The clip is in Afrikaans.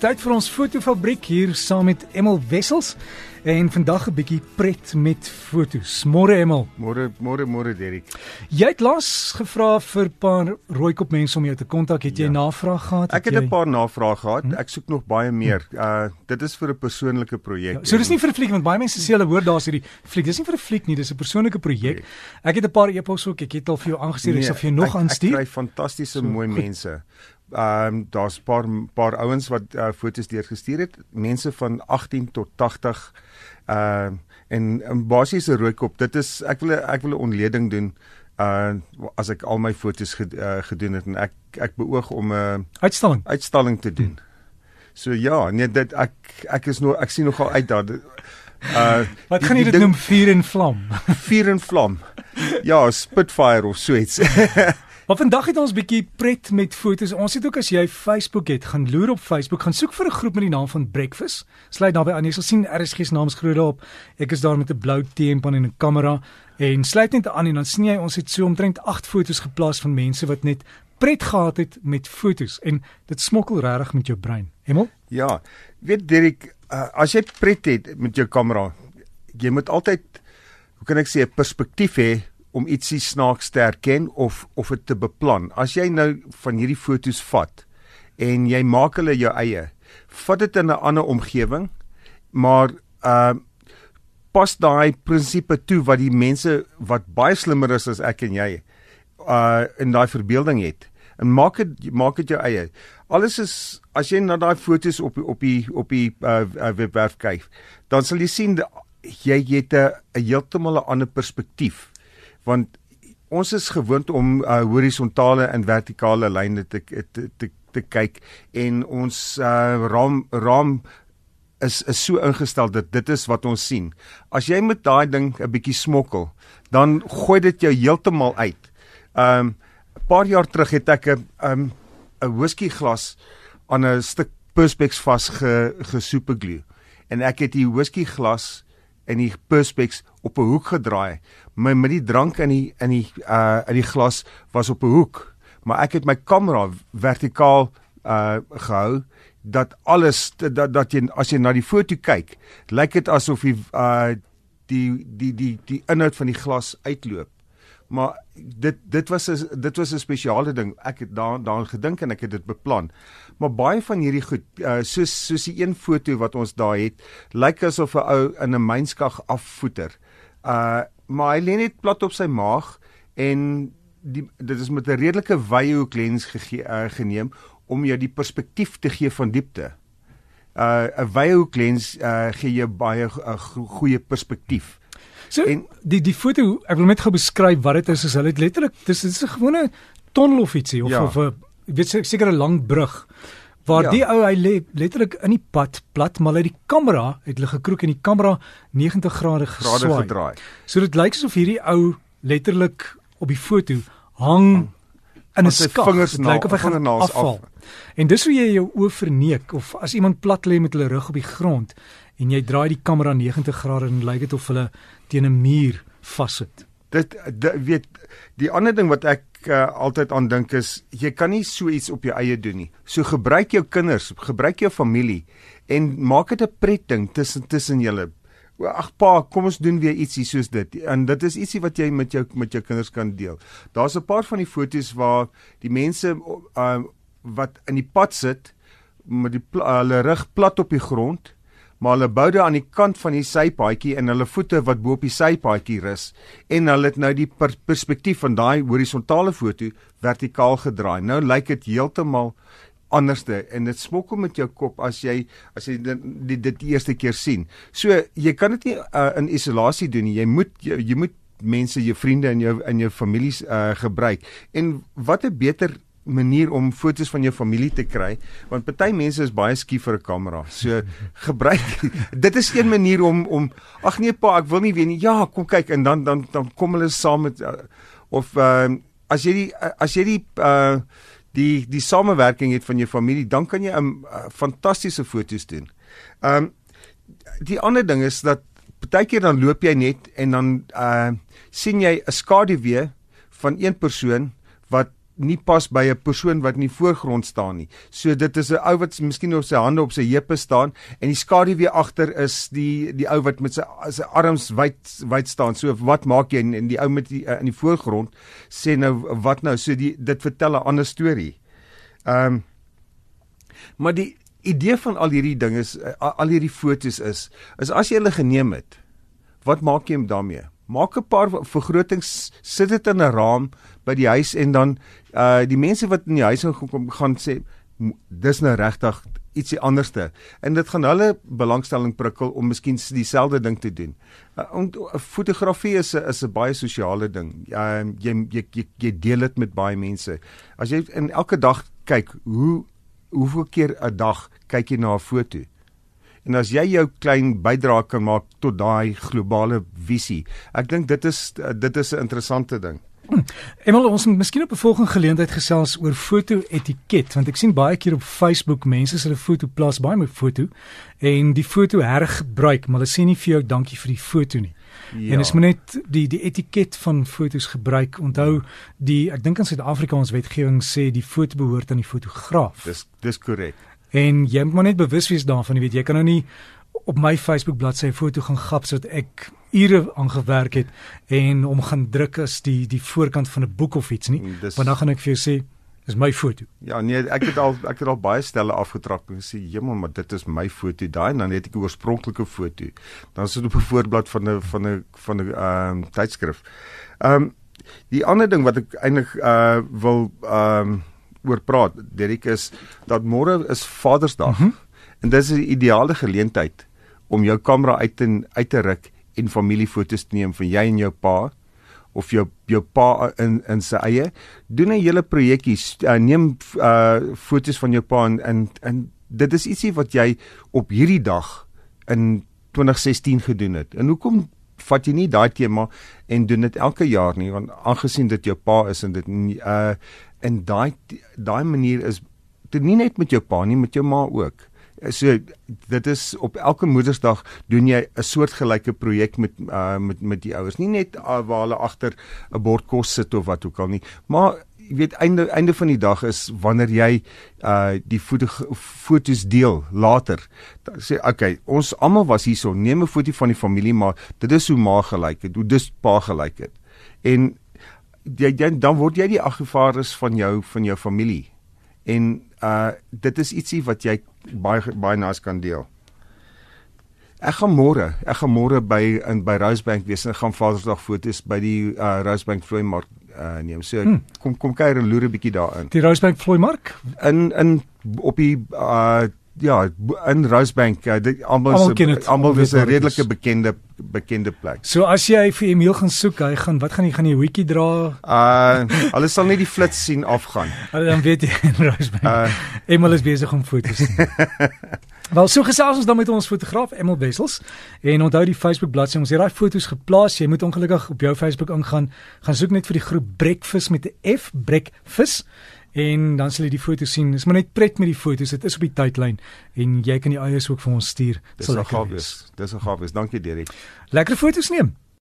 Tyd vir ons fotofabriek hier saam met Emel Wessels en vandag 'n bietjie pret met fotos. Môre Emel. Môre môre môre Derek. Jy het laas gevra vir 'n paar rooikop mense om jou te kontak. Het jy ja. navraag gehad? Ek het 'n paar navrae gehad. Hm? Ek soek nog baie meer. Uh dit is vir 'n persoonlike projek. Ja, so dis nie vir 'n fliek want baie mense sê hulle hoor daar's hierdie fliek. Dis nie vir 'n fliek nie, dis 'n persoonlike projek. Ek het 'n paar e-posse ook. Ek het al vir jou aangestuur. Nee, ek sal vir jou nog aanstuur. Ek kry fantastiese so, mooi goed. mense. Ehm um, daar's 'n paar paar ouens wat uh, foto's deurgestuur het, mense van 18 tot 80 ehm uh, en 'n basiese rooikop. Dit is ek wil ek wil 'n ontleding doen uh as ek al my foto's ged, uh, gedoen het en ek ek beoog om 'n uh, uitstalling uitstalling te doen. So ja, nee dit ek ek is nog ek sien nogal uit daar uh Wat gaan jy dit noem vuur en vlam? vuur en vlam. Ja, Spitfire of so iets. Maar vandag het ons bietjie pret met fotos. Ons het ook as jy Facebook het, gaan loer op Facebook, gaan soek vir 'n groep met die naam van Breakfast. Sluit daarbey aan. Jy sal sien RSG se naam is groot daarop. Ek is daar met 'n blou T-pan en 'n kamera en sluit net aan en dan sien jy ons het so omtrent 8 fotos geplaas van mense wat net pret gehad het met fotos en dit smokkel regtig met jou brein. Hemel? Ja. Weet Dirk, uh, as jy pret het met jou kamera, jy moet altyd hoe kan ek sê 'n perspektief hê om ietsie snaaks te herken of of dit te beplan. As jy nou van hierdie fotos vat en jy maak hulle jou eie, vat dit in 'n ander omgewing, maar uh pas daai prinsipe toe wat die mense wat baie slimmer is as ek en jy uh in daai verbeelding het en maak dit maak dit jou eie. Alles is as jy na daai fotos op op die op die uh, webwerf kyk, dan sal jy sien jy het 'n heeltemal 'n ander perspektief want ons is gewoond om uh, horisontale en vertikale lyne te te te, te kyk en ons uh, raam raam is is so ingestel dat dit is wat ons sien. As jy met daai ding 'n bietjie smokkel, dan gooi dit jou heeltemal uit. Um 'n paar jaar terug het ek 'n um 'n whisky glas aan 'n stuk perspex vas ge gesoepeglu en ek het die whisky glas en die perspex op 'n hoek gedraai. My met die drank in die in die uh in die glas was op 'n hoek, maar ek het my kamera vertikaal uh gehou dat alles dat dat jy as jy na die foto kyk, lyk dit asof die uh die die die die inhoud van die glas uitloop maar dit dit was 'n dit was 'n spesiale ding. Ek het daar daaraan gedink en ek het dit beplan. Maar baie van hierdie goed uh, soos soos die een foto wat ons daar het, lyk asof 'n ou in 'n mynskag afvoeter. Uh maar hy lê net plat op sy maag en die dit is met 'n redelike wye hoek lens gegee uh, geneem om jou die perspektief te gee van diepte. Uh 'n wye hoek lens uh, gee jou baie 'n uh, goeie perspektief. So en die die foto, ek wil net gou beskryf wat dit is. Is hulle letterlik dis is 'n gewone tonnel of ietsie of ja. of 'n weet seker 'n lang brug waar ja. die ou hy lê letterlik in die pad plat maar hy die kamera het hulle gekroek en die kamera 90 grade geswaai. gedraai. So dit lyk asof hierdie ou letterlik op die foto hang in 'n skak. Vingers lyk of hy gaan afval. Af. En dis hoe jy jou oë verneek of as iemand plat lê met hulle rug op die grond en jy draai die kamera 90 grade en lyk dit of hulle teen 'n muur vassit. Dit, dit weet die ander ding wat ek uh, altyd aan dink is jy kan nie so iets op jou eie doen nie. So gebruik jou kinders, gebruik jou familie en maak dit 'n pret ding tussen tussen julle. Ag pa, kom ons doen weer ietsie soos dit. En dit is ietsie wat jy met jou met jou kinders kan deel. Daar's 'n paar van die foto's waar die mense uh, wat in die pad sit met die hulle rug plat op die grond maar hulle bou dit aan die kant van die sypaadjie en hulle voete wat bo op die sypaadjie rus en hulle het nou die per perspektief van daai horisontale foto vertikaal gedraai. Nou lyk dit heeltemal anderste en dit smokkel met jou kop as jy as jy dit, dit, dit die eerste keer sien. So jy kan dit nie uh, in isolasie doen nie. Jy moet jy, jy moet mense, jou vriende en jou in jou families uh, gebruik. En wat 'n beter manier om fotos van jou familie te kry want party mense is baie skief vir 'n kamera. So gebruik dit is een manier om om ag nee pa, ek wil nie weet nie. Ja, kom kyk en dan dan dan kom hulle saam met uh, of uh, as jy die as jy die uh, die die samewerking het van jou familie, dan kan jy 'n um, uh, fantastiese fotos doen. Ehm um, die ander ding is dat partykeer dan loop jy net en dan uh sien jy 'n skaduwee van een persoon wat nie pas by 'n persoon wat in die voorgrond staan nie. So dit is 'n ou wat miskien op sy hande op sy heupe staan en die skaduwee agter is die die ou wat met sy sy arms wyd wyd staan. So wat maak jy en die ou met die in die voorgrond sê nou wat nou? So die dit vertel 'n ander storie. Ehm um, maar die idee van al hierdie dinge is al hierdie fotos is is as jy hulle geneem het, wat maak jy daarmee? Maak 'n paar vergrotings, sit dit in 'n raam by die huis en dan uh die mense wat in die huis kom gaan sê dis nou regtig ietsie anderste en dit gaan hulle belangstelling prikkel om miskien dieselfde ding te doen. Uh, om fotografie is 'n is 'n baie sosiale ding. Uh, jy, jy jy jy deel dit met baie mense. As jy in elke dag kyk, hoe hoeveel keer 'n dag kyk jy na 'n foto? En as jy jou klein bydrae kan maak tot daai globale visie, ek dink dit is dit is 'n interessante ding. Emel ons moet miskien op 'n volgende geleentheid gesels oor foto-etiket want ek sien baie keer op Facebook mense se hulle foto plaas baie met foto en die foto hergebruik maar hulle sê nie vir jou dankie vir die foto nie. Ja. En is moet net die die etiket van fotos gebruik. Onthou die ek dink in Suid-Afrika ons wetgewing sê die foto behoort aan die fotograaf. Dis dis korrek. En jy moet net bewus wees daarvan, jy weet, jy kan nou nie op my Facebook bladsy 'n foto gaan gap sodat ek ure aangewerk het en om gaan druk as die die voorkant van 'n boek of iets nie. Mm, dis, Want dan gaan ek vir jou sê dis my foto. Ja, nee, ek het al ek het al baie stelle afgetrap en gesê, "Jemma, maar dit is my foto daai." Dan het ek 'n oorspronklike foto. Dan sit op 'n voorblad van 'n van 'n van 'n ehm um, tydskrif. Ehm um, die ander ding wat ek eintlik uh wil ehm um, oor praat, Derek is dat môre is Vadersdag. Mm -hmm. En dis 'n ideale geleentheid om jou kamera uit te uit te ruk en familiefoto's te neem van jy en jou pa of jou jou pa in in sy eie. Doen 'n hele projekkie, uh, neem uh foto's van jou pa en en, en dit is ietsie wat jy op hierdie dag in 2016 gedoen het. En hoekom vat jy nie daai tema en doen dit elke jaar nie want aangesien dit jou pa is en dit uh en daai daai manier is dit nie net met jou pa nie met jou ma ook. So dit is op elke moedersdag doen jy 'n soortgelyke projek met uh, met met die ouers nie net uh, waar hulle agter 'n bord kos sit of wat ook al nie maar jy weet einde einde van die dag is wanneer jy uh die foto fotos deel later. Dan sê okay ons almal was hierso neem 'n foto van die familie maar dit is hoe ma gelyk het hoe dis pa gelyk het. En jy, jy dan word jy die aggevaardes van jou van jou familie. En uh dit is ietsie wat jy baie baie nice kan deel. Ek gaan môre, ek gaan môre by in by Rosebank wees en gaan Vadersdag foto's by die uh Rosebank Vloei Mark uh neem. So hmm. kom kom kuier en loer 'n bietjie daarin. Die Rosebank Vloei Mark in in op die uh ja, in Rosebank, uh, almal is almal is 'n redelike bekende bekende plek. So as jy vir Emil gaan soek, hy gaan wat gaan jy gaan jy hoetjie dra? Uh hulle sal net die flits sien afgaan. Hulle dan weet jy in Rosebank. Uh, Emil is besig om foto's te neem. Wel so gesels ons dan met ons fotograaf Emil Wessels en onthou die Facebook bladsy ons het daai foto's geplaas jy moet ongelukkig op jou Facebook ingaan gaan soek net vir die groep Breakfast met 'n F Breakfast en dan sal jy die foto's sien. Dis maar net pret met die foto's. Dit is op die tydlyn en jy kan die eiers ook vir ons stuur. Dis 'n gaaf wees. Dis 'n gaaf wees. Dankie Derek. Lekker foto's neem.